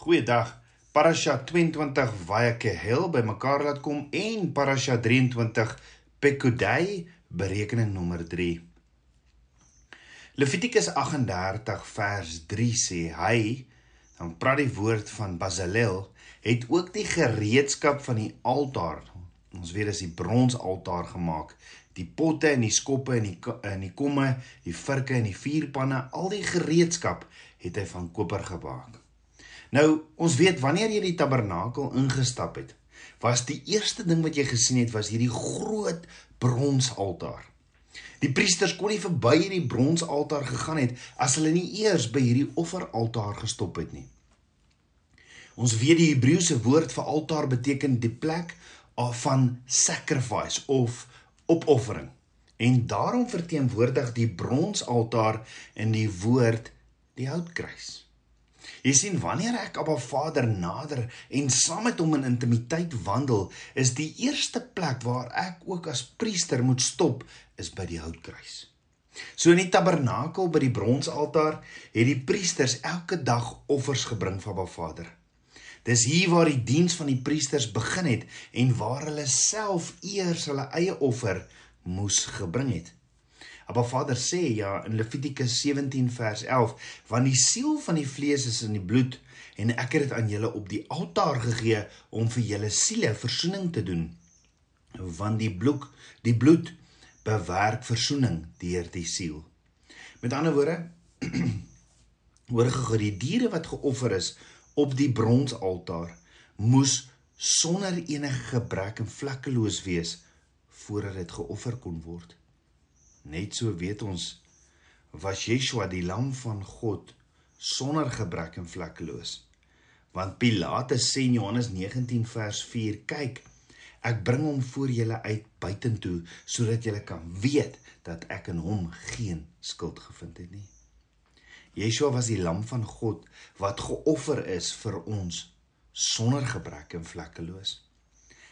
Goeiedag. Parasha 22 Vayakehel bymekaar laat kom en Parasha 23 Pekudai berekening nommer 3. Levitikus 38 vers 3 sê hy dan praat die woord van Bazalel het ook die gereedskap van die altaar. Ons weet dis die bronsaltaar gemaak. Die potte en die skoppe en die in die komme, die vurke en die vuurpanne, al die gereedskap het hy van koper gemaak. Nou, ons weet wanneer jy die tabernakel ingestap het, was die eerste ding wat jy gesien het was hierdie groot bronsaltaar. Die priesters kon nie verby hierdie bronsaltaar gegaan het as hulle nie eers by hierdie offeraltaar gestop het nie. Ons weet die Hebreëse woord vir altaar beteken die plek van sacrifice of opoffering. En daarom verteenwoordig die bronsaltaar in die woord die houtkruis. Jy sien wanneer ek Abba Vader nader en saam met hom in intimiteit wandel, is die eerste plek waar ek ook as priester moet stop is by die houtkruis. So in die tabernakel by die bronsaltaar het die priesters elke dag offers gebring vir Abba Vader. Dis hier waar die diens van die priesters begin het en waar hulle self eers hulle eie offer moes gebring het. Abba Vader sê ja in Levitikus 17 vers 11, want die siel van die vlees is in die bloed en ek het dit aan julle op die altaar gegee om vir julle siele verzoening te doen. Want die bloed, die bloed bewerk verzoening deur die siel. Met ander woorde, hoor gego die diere wat geoffer is op die bronsaltaar moes sonder enige gebrek en vlekkeloos wees voordat dit geoffer kon word. Net so weet ons was Yeshua die lam van God sonder gebrek en vlekkeloos. Want Pilatus sê in Johannes 19 vers 4: "Kyk, ek bring hom voor julle uit buitentoe sodat julle kan weet dat ek in hom geen skuld gevind het nie." Yeshua was die lam van God wat geoffer is vir ons sonder gebrek en vlekkeloos.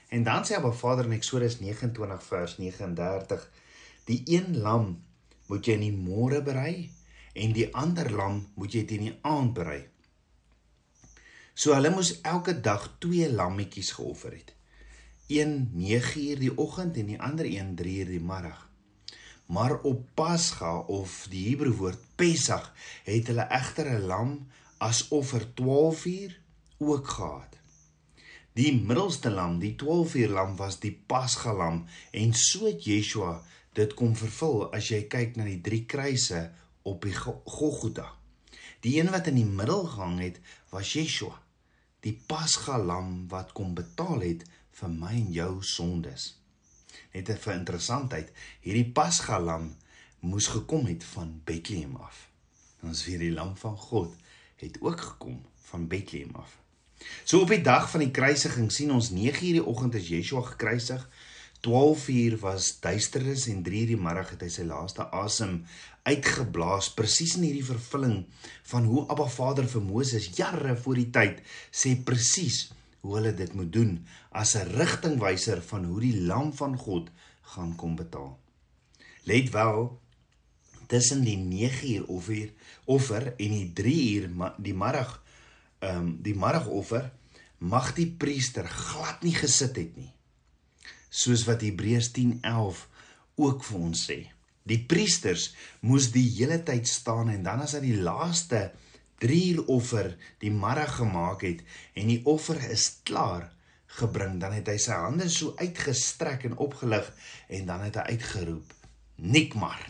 En dan sê Abba Vader in Eksodus 29 vers 39 Die een lam moet jy in die môre berei en die ander lam moet jy teen die aand berei. So hulle moes elke dag twee lammetjies geoffer het. Een 9uur die oggend en die ander een 3uur die middag. Maar op Pasga of die Hebreë woord Pessach het hulle egter 'n lam as offer 12uur ook gehad. Die middelste lam, die 12uur lam was die Pasga lam en so het Yeshua dit kom vervul as jy kyk na die drie kruise op die Golgotha. Die een wat in die middel gehang het, was Yeshua, die Pasga lam wat kom betaal het vir my en jou sondes. Net 'n vir interessantheid, hierdie Pasga lam moes gekom het van Bethlehem af. Ons weet die lam van God het ook gekom van Bethlehem af. So op die dag van die kruisiging sien ons 9:00 die oggend is Yeshua gekruisig 12 uur was duisternis en 3 uur die middag het hy sy laaste asem uitgeblaas presies in hierdie vervulling van hoe Abba Vader vir Moses jare voor die tyd sê presies hoe hulle dit moet doen as 'n rigtingwyser van hoe die lam van God gaan kom betaal. Let wel tussen die 9 uur offer offer en die 3 uur die middag ehm um, die middagoffer mag die priester glad nie gesit het nie soos wat Hebreërs 10:11 ook vir ons sê. Die priesters moes die hele tyd staan en dan as hy die laaste 3 uur offer die middag gemaak het en die offer is klaar gebring, dan het hy sy hande so uitgestrek en opgelig en dan het hy uitgeroep: "Nikmar."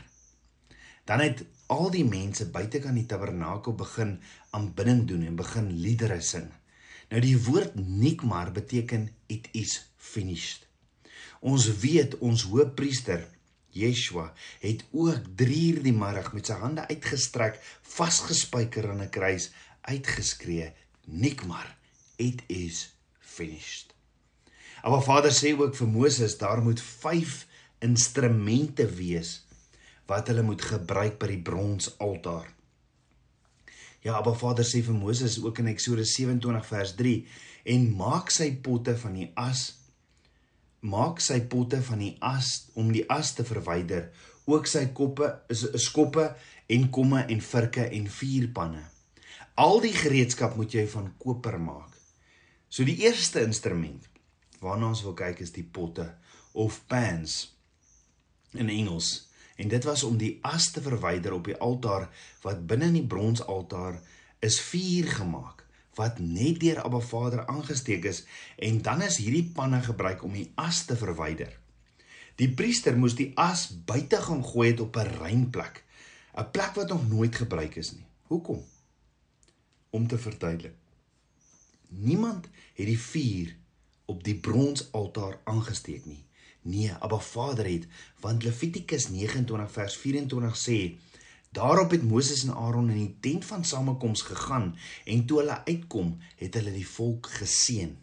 Dan het al die mense buitekant die tabernakel begin aanbidding doen en begin liedere sing. Nou die woord nikmar beteken it is finished. Ons weet ons hoëpriester Yeshua het ook 3 uur die middag met sy hande uitgestrek, vasgespijker aan 'n kruis, uitgeskree: "Nikmar, it is finished." Maar Vader sê ook vir Moses, daar moet 5 instrumente wees wat hulle moet gebruik by die bronsaltaar. Ja, Abba Vader sê vir Moses ook in Eksodus 27 vers 3 en maak sy potte van die as maak sy potte van die as om die as te verwyder, ook sy koppe is skoppe en komme en virke en vuurpanne. Al die gereedskap moet jy van koper maak. So die eerste instrument waarna ons wil kyk is die potte of pans in Engels. En dit was om die as te verwyder op die altaar wat binne in die bronsaltaar is vuur gemaak wat net deur Abba Vader aangesteek is en dan is hierdie panne gebruik om die as te verwyder. Die priester moes die as buite gaan gooi het op 'n rein plek, 'n plek wat nog nooit gebruik is nie. Hoekom? Om te verduidelik. Niemand het die vuur op die bronsaltaar aangesteek nie. Nee, Abba Vader het, want Levitikus 29 vers 24 sê: Daarop het Moses en Aaron in die tent van samekoms gegaan en toe hulle uitkom, het hulle die volk geseën.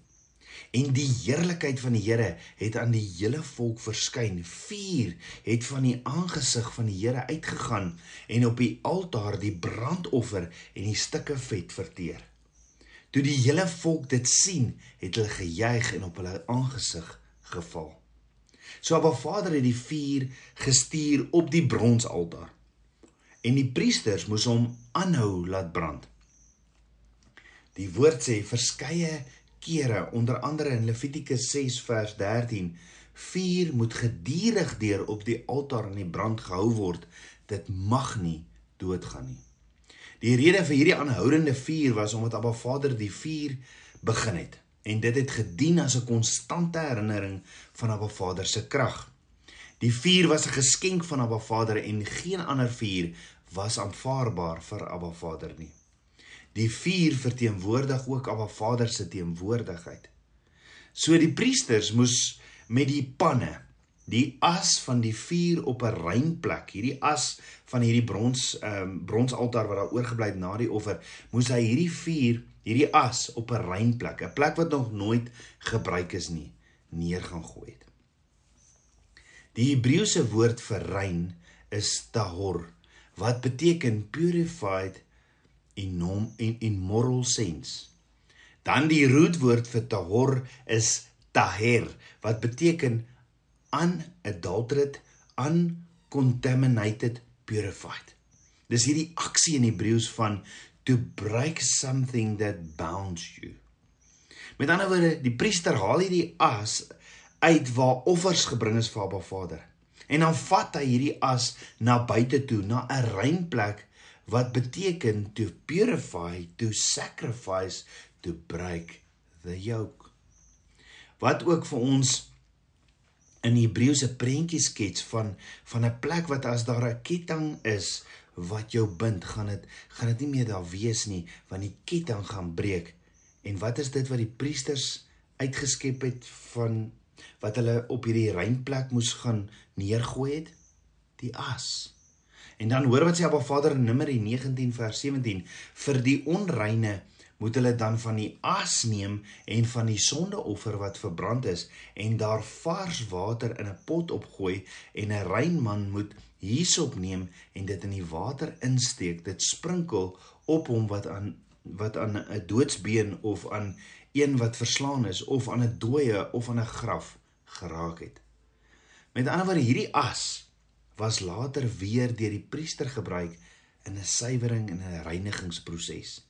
En die heerlikheid van die Here het aan die hele volk verskyn. Vuur het van die aangesig van die Here uitgegaan en op die altaar die brandoffer en die stukke vet verteer. Toe die hele volk dit sien, het hulle gejuig en op hulle aangesig geval. So Abba Vader het die vuur gestuur op die bronsaltaar en die priesters moes hom aanhou laat brand. Die woord sê verskeie kere onder andere in Levitikus 6 vers 13 vuur moet gedurig deur op die altaar in die brand gehou word. Dit mag nie doodgaan nie. Die rede vir hierdie aanhoudende vuur was omdat Abba Vader die vuur begin het. En dit het gedien as 'n konstante herinnering van Abba Vader se krag. Die vuur was 'n geskenk van Abba Vader en geen ander vuur was aanvaarbaar vir Abba Vader nie. Die vuur verteenwoordig ook Abba Vader se teenwoordigheid. So die priesters moes met die panne die as van die vuur op 'n rein plek, hierdie as van hierdie brons ehm um, bronsaltaar wat daar oorgebly het na die offer, moes hy hierdie vuur, hierdie as op 'n rein plek, 'n plek wat nog nooit gebruik is nie, neer gaan gooi het. Die Hebreëse woord vir rein is tahor wat beteken purified in nom in in moral sense. Dan die rootwoord vir tahor is taher wat beteken unadulterated, uncontaminated, purified. Dis hierdie aksie in Hebreëus van to break something that bounds you. Met ander woorde, die priester haal hierdie as uit waar offers gebring is vir Abba Vader. En dan vat hy hierdie as na buite toe, na 'n rein plek wat beteken to purify, to sacrifice, to break the yoke. Wat ook vir ons in Hebreëse prentjie skets van van 'n plek wat as daar 'n ketting is wat jou bind, gaan dit gaan dit nie meer daar wees nie, want die ketting gaan breek. En wat is dit wat die priesters uitgeskep het van wat hulle op hierdie reinplek moes gaan neergooi het? Die as. En dan hoor wat sê Abba Vader in Numeri 19 vers 17 vir die onreine moet hulle dan van die as neem en van die sondeoffer wat verbrand is en daar vars water in 'n pot opgooi en 'n rein man moet hierop neem en dit in die water insteek. Dit sprinkel op hom wat aan wat aan 'n doodsbeen of aan een wat verslaan is of aan 'n dooie of aan 'n graf geraak het. Met ander woorde hierdie as was later weer deur die priester gebruik in 'n suiwering en 'n reinigingsproses.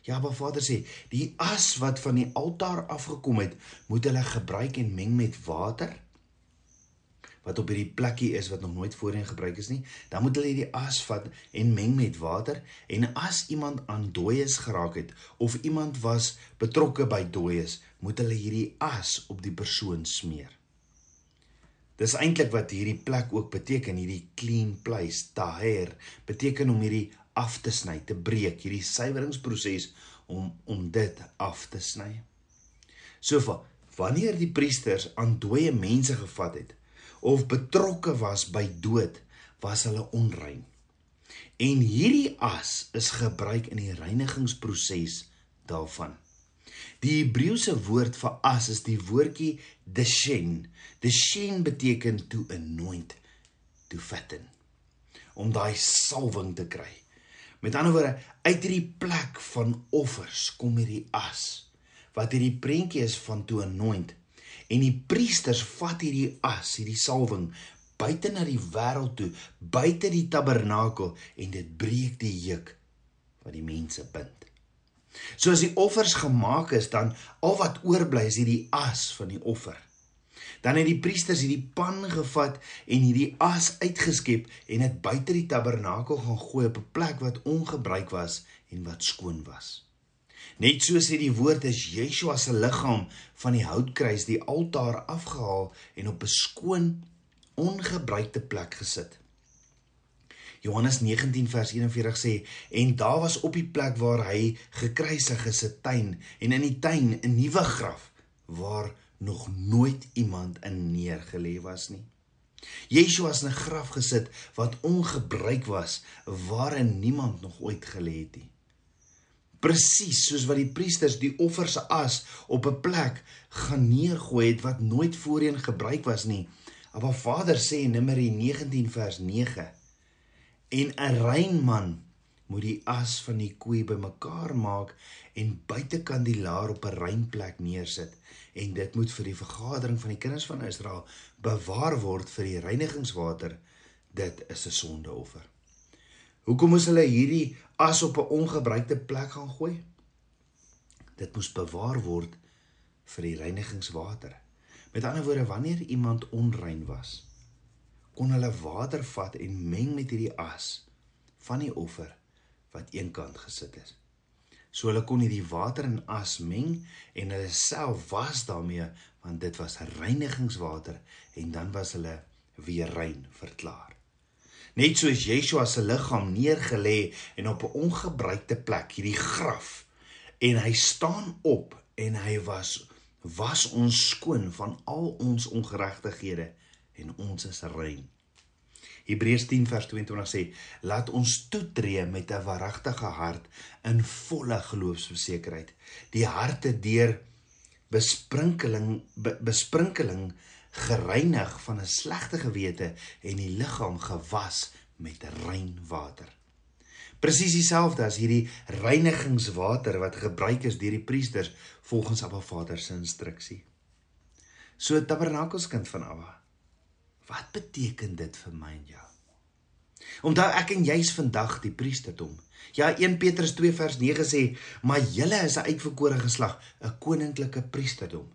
Ja, maar Vader sê, die as wat van die altaar afgekom het, moet hulle gebruik en meng met water wat op hierdie plekkie is wat nog nooit voorheen gebruik is nie, dan moet hulle hierdie as vat en meng met water en as iemand aan dooies geraak het of iemand was betrokke by dooies, moet hulle hierdie as op die persoon smeer. Dis eintlik wat hierdie plek ook beteken, hierdie clean place, taher, beteken om hierdie af te sny, te breek, hierdie suiweringsproses om om dit af te sny. So wanneer die priesters aan dooie mense gevat het, of betrokke was by dood, was hulle onrein. En hierdie as is gebruik in die reinigingsproses daarvan. Die Hebreëse woord vir as is die woordjie deshen. Deshen beteken to anoint, to fatten. Om daai salwing te kry. Met ander woorde, uit hierdie plek van offers kom hierdie as wat hierdie prentjie is van to anoint en die priesters vat hierdie as, hierdie salwing buite na die wêreld toe, buite die tabernakel en dit breek die juk wat die mense bind. So as die offers gemaak is, dan al wat oorbly is hierdie as van die offer. Dan het die priesters hierdie pan gevat en hierdie as uitgeskep en dit buite die tabernakel gaan gooi op 'n plek wat ongebruik was en wat skoon was. Net so sê die woord is Yeshua se liggaam van die houtkruis die altaar afgehaal en op 'n skoon ongebruikte plek gesit. Johannes 19 vers 41 sê en daar was op die plek waar hy gekruisig is 'n tuin en in die tuin 'n nuwe graf waar nog nooit iemand in neergelê was nie. Yeshua is in 'n graf gesit wat ongebruik was waarin niemand nog ooit gelê het nie. Presies soos wat die priesters die offer se as op 'n plek gaan neergooi het wat nooit voorheen gebruik was nie. Maar Vader sê in Numeri 19 vers 9 en 'n rein man moet die as van die koei bymekaar maak en buitekant die laar op 'n rein plek neersit. En dit moet vir die vergadering van die kinders van Israel bewaar word vir die reinigingswater dit is 'n sondeoffer hoekom moes hulle hierdie as op 'n ongebruikte plek gaan gooi dit moes bewaar word vir die reinigingswater met ander woorde wanneer iemand onrein was kon hulle water vat en meng met hierdie as van die offer wat eenkant gesit is. So hulle kon hierdie water en as meng en hulle self was daarmee want dit was reinigingswater en dan was hulle weer rein verklaar. Net soos Yeshua se liggaam neergelê en op 'n ongebruikte plek hierdie graf en hy staan op en hy was was ons skoon van al ons ongeregtighede en ons is rein. Hebreërs 10 vers 22 sê: "Laat ons toetree met 'n waaragtige hart in volle geloofsversekerheid. Die harte deur besprinkeling be, besprinkeling gereinig van 'n slegte gewete en die liggaam gewas met rein water." Presies dieselfde as hierdie reinigingswater wat gebruik is deur die priesters volgens Abba Vader se instruksie. So tabernakelskind van Abba Wat beteken dit vir my en jou? Onthou ek en jy's vandag die priesterdom. Ja 1 Petrus 2 vers 9 sê, "Maar julle is 'n uitverkore geslag, 'n koninklike priesterdom."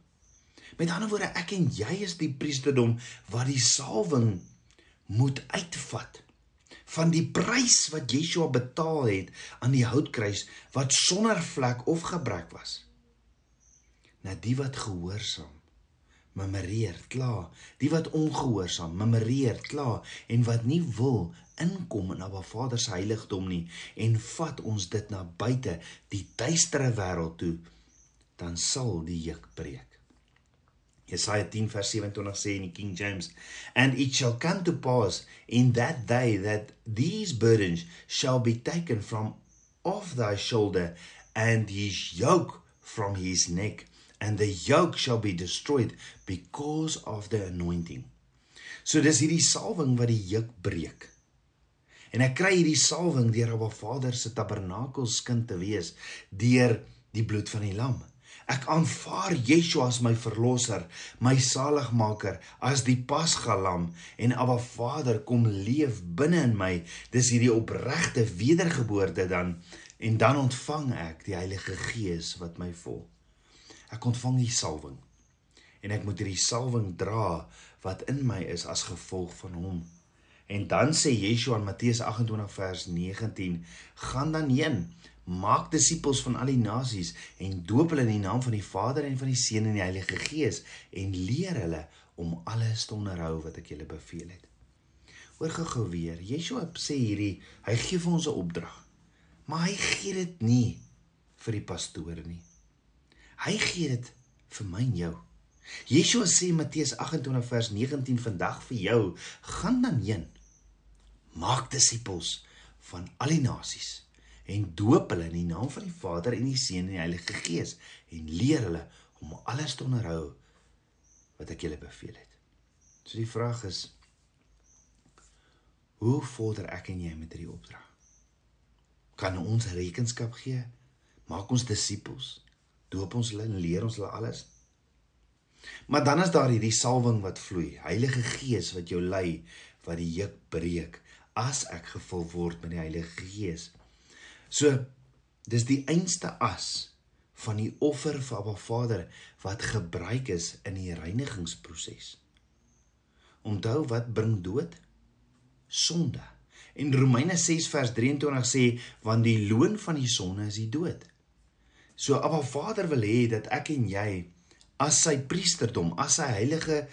Met ander woorde, ek en jy is die priesterdom wat die salwing moet uitvat van die prys wat Yeshua betaal het aan die houtkruis wat sonder vlek of gebrek was. Na die wat gehoorsaam memoreer klaar. Die wat ongehoorsaam memoreer klaar. En wat nie wil inkom in Abba Vader se heiligdom nie en vat ons dit na buite die duistere wêreld toe dan sal die juk breek Jesaja 10 vers 27 sê in die King James and it shall come to pass in that day that these burdens shall be taken from off thy shoulder and his yoke from his neck and the yoke shall be destroyed because of the anointing. So dis hierdie salwing wat die juk breek. En ek kry hierdie salwing deur op 'n Vader se tabernakelskind te wees deur die bloed van die lam. Ek aanvaar Yeshua as my verlosser, my saligmaker, as die pasgalam en Abba Vader kom leef binne in my. Dis hierdie opregte wedergeboorte dan en dan ontvang ek die Heilige Gees wat my volg. Ek ontvang die salwing en ek moet hierdie salwing dra wat in my is as gevolg van hom. En dan sê Yeshua in Matteus 28 vers 19: "Gaan dan heen, maak disippels van al die nasies en doop hulle in die naam van die Vader en van die Seun en die Heilige Gees en leer hulle om alles te onderhou wat ek julle beveel het." Hoor gou-gou weer. Yeshua sê hierdie, hy gee vir ons 'n opdrag. Maar hy gee dit nie vir die pastore nie. Hy gee dit vir my en jou. Yeshua sê Matteus 28 vers 19 vandag vir jou, gaan dan heen. Maak disippels van al die nasies en doop hulle in die naam van die Vader en die Seun en die Heilige Gees en leer hulle om alles te onderhou wat ek julle beveel het. So die vraag is hoe vorder ek en jy met hierdie opdrag? Kan ons rekenskap gee? Maak ons disippels? doop ons hulle en leer ons hulle alles. Maar dan is daar hierdie salwing wat vloei, Heilige Gees wat jou lei, wat die juk breek as ek gevul word met die Heilige Gees. So Dis die einste as van die offer vir Abba Vader wat gebruik is in die reinigingsproses. Onthou wat bring dood? Sonde. En Romeine 6 vers 23 sê want die loon van die sonde is die dood. So Abba Vader wil hê dat ek en jy as sy priesterdom, as sy heilige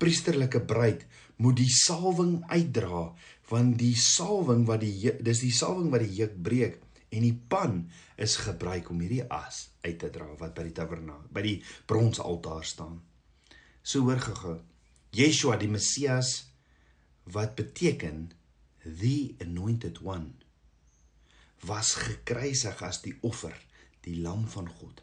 priesterlike bruid moet die salwing uitdra want die salwing wat die dis die salwing wat die juk breek en die pan is gebruik om hierdie as uit te dra wat by die tabernakel by die bronsaltaar staan. So hoor gego. Yeshua die Messias wat beteken the anointed one was gekruisig as die offer, die lam van God.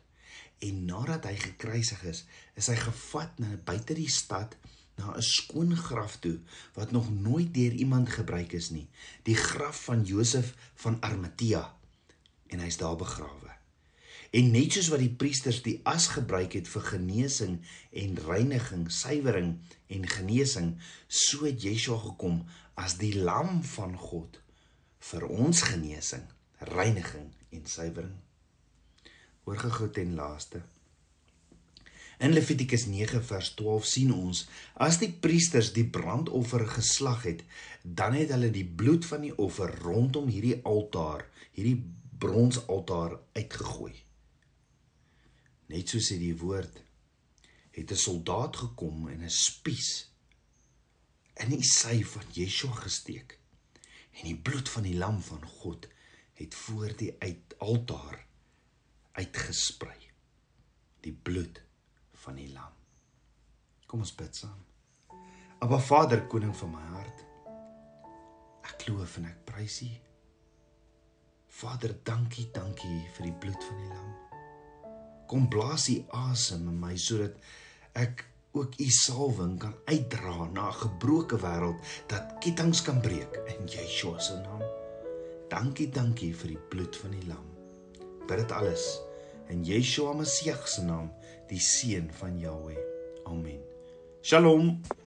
En nadat hy gekruisig is, is hy gevat na buite die stad na 'n skoon graf toe wat nog nooit deur iemand gebruik is nie, die graf van Josef van Arimatea en hy's daar begrawe. En net soos wat die priesters die as gebruik het vir genesing en reiniging, suiwering en genesing, so het Yeshua gekom as die lam van God vir ons genesing, reiniging en suiwering. Hoor gou ten laaste. In Levitikus 9 vers 12 sien ons as die priesters die brandoffer geslag het, dan het hulle die bloed van die offer rondom hierdie altaar, hierdie bronsaltaar uitgegooi. Net so sê die woord het 'n soldaat gekom en 'n spies in die sy van Yeshua gesteek. En die bloed van die lam van God het voor die uit altaar uitgesprei. Die bloed van die lam. Kom ons bid saam. Aba Vader koning van my hart ek loof en ek prys U Vader, dankie, dankie vir die bloed van die lam. Kom blaas U asem in my sodat ek ook U salwing kan uitdra na 'n gebroke wêreld dat ketTINGS kan breek in Yeshua se naam. Dankie, dankie vir die bloed van die lam. Bid dit alles in Yeshua Messie se naam, die seun van Jahweh. Amen. Shalom.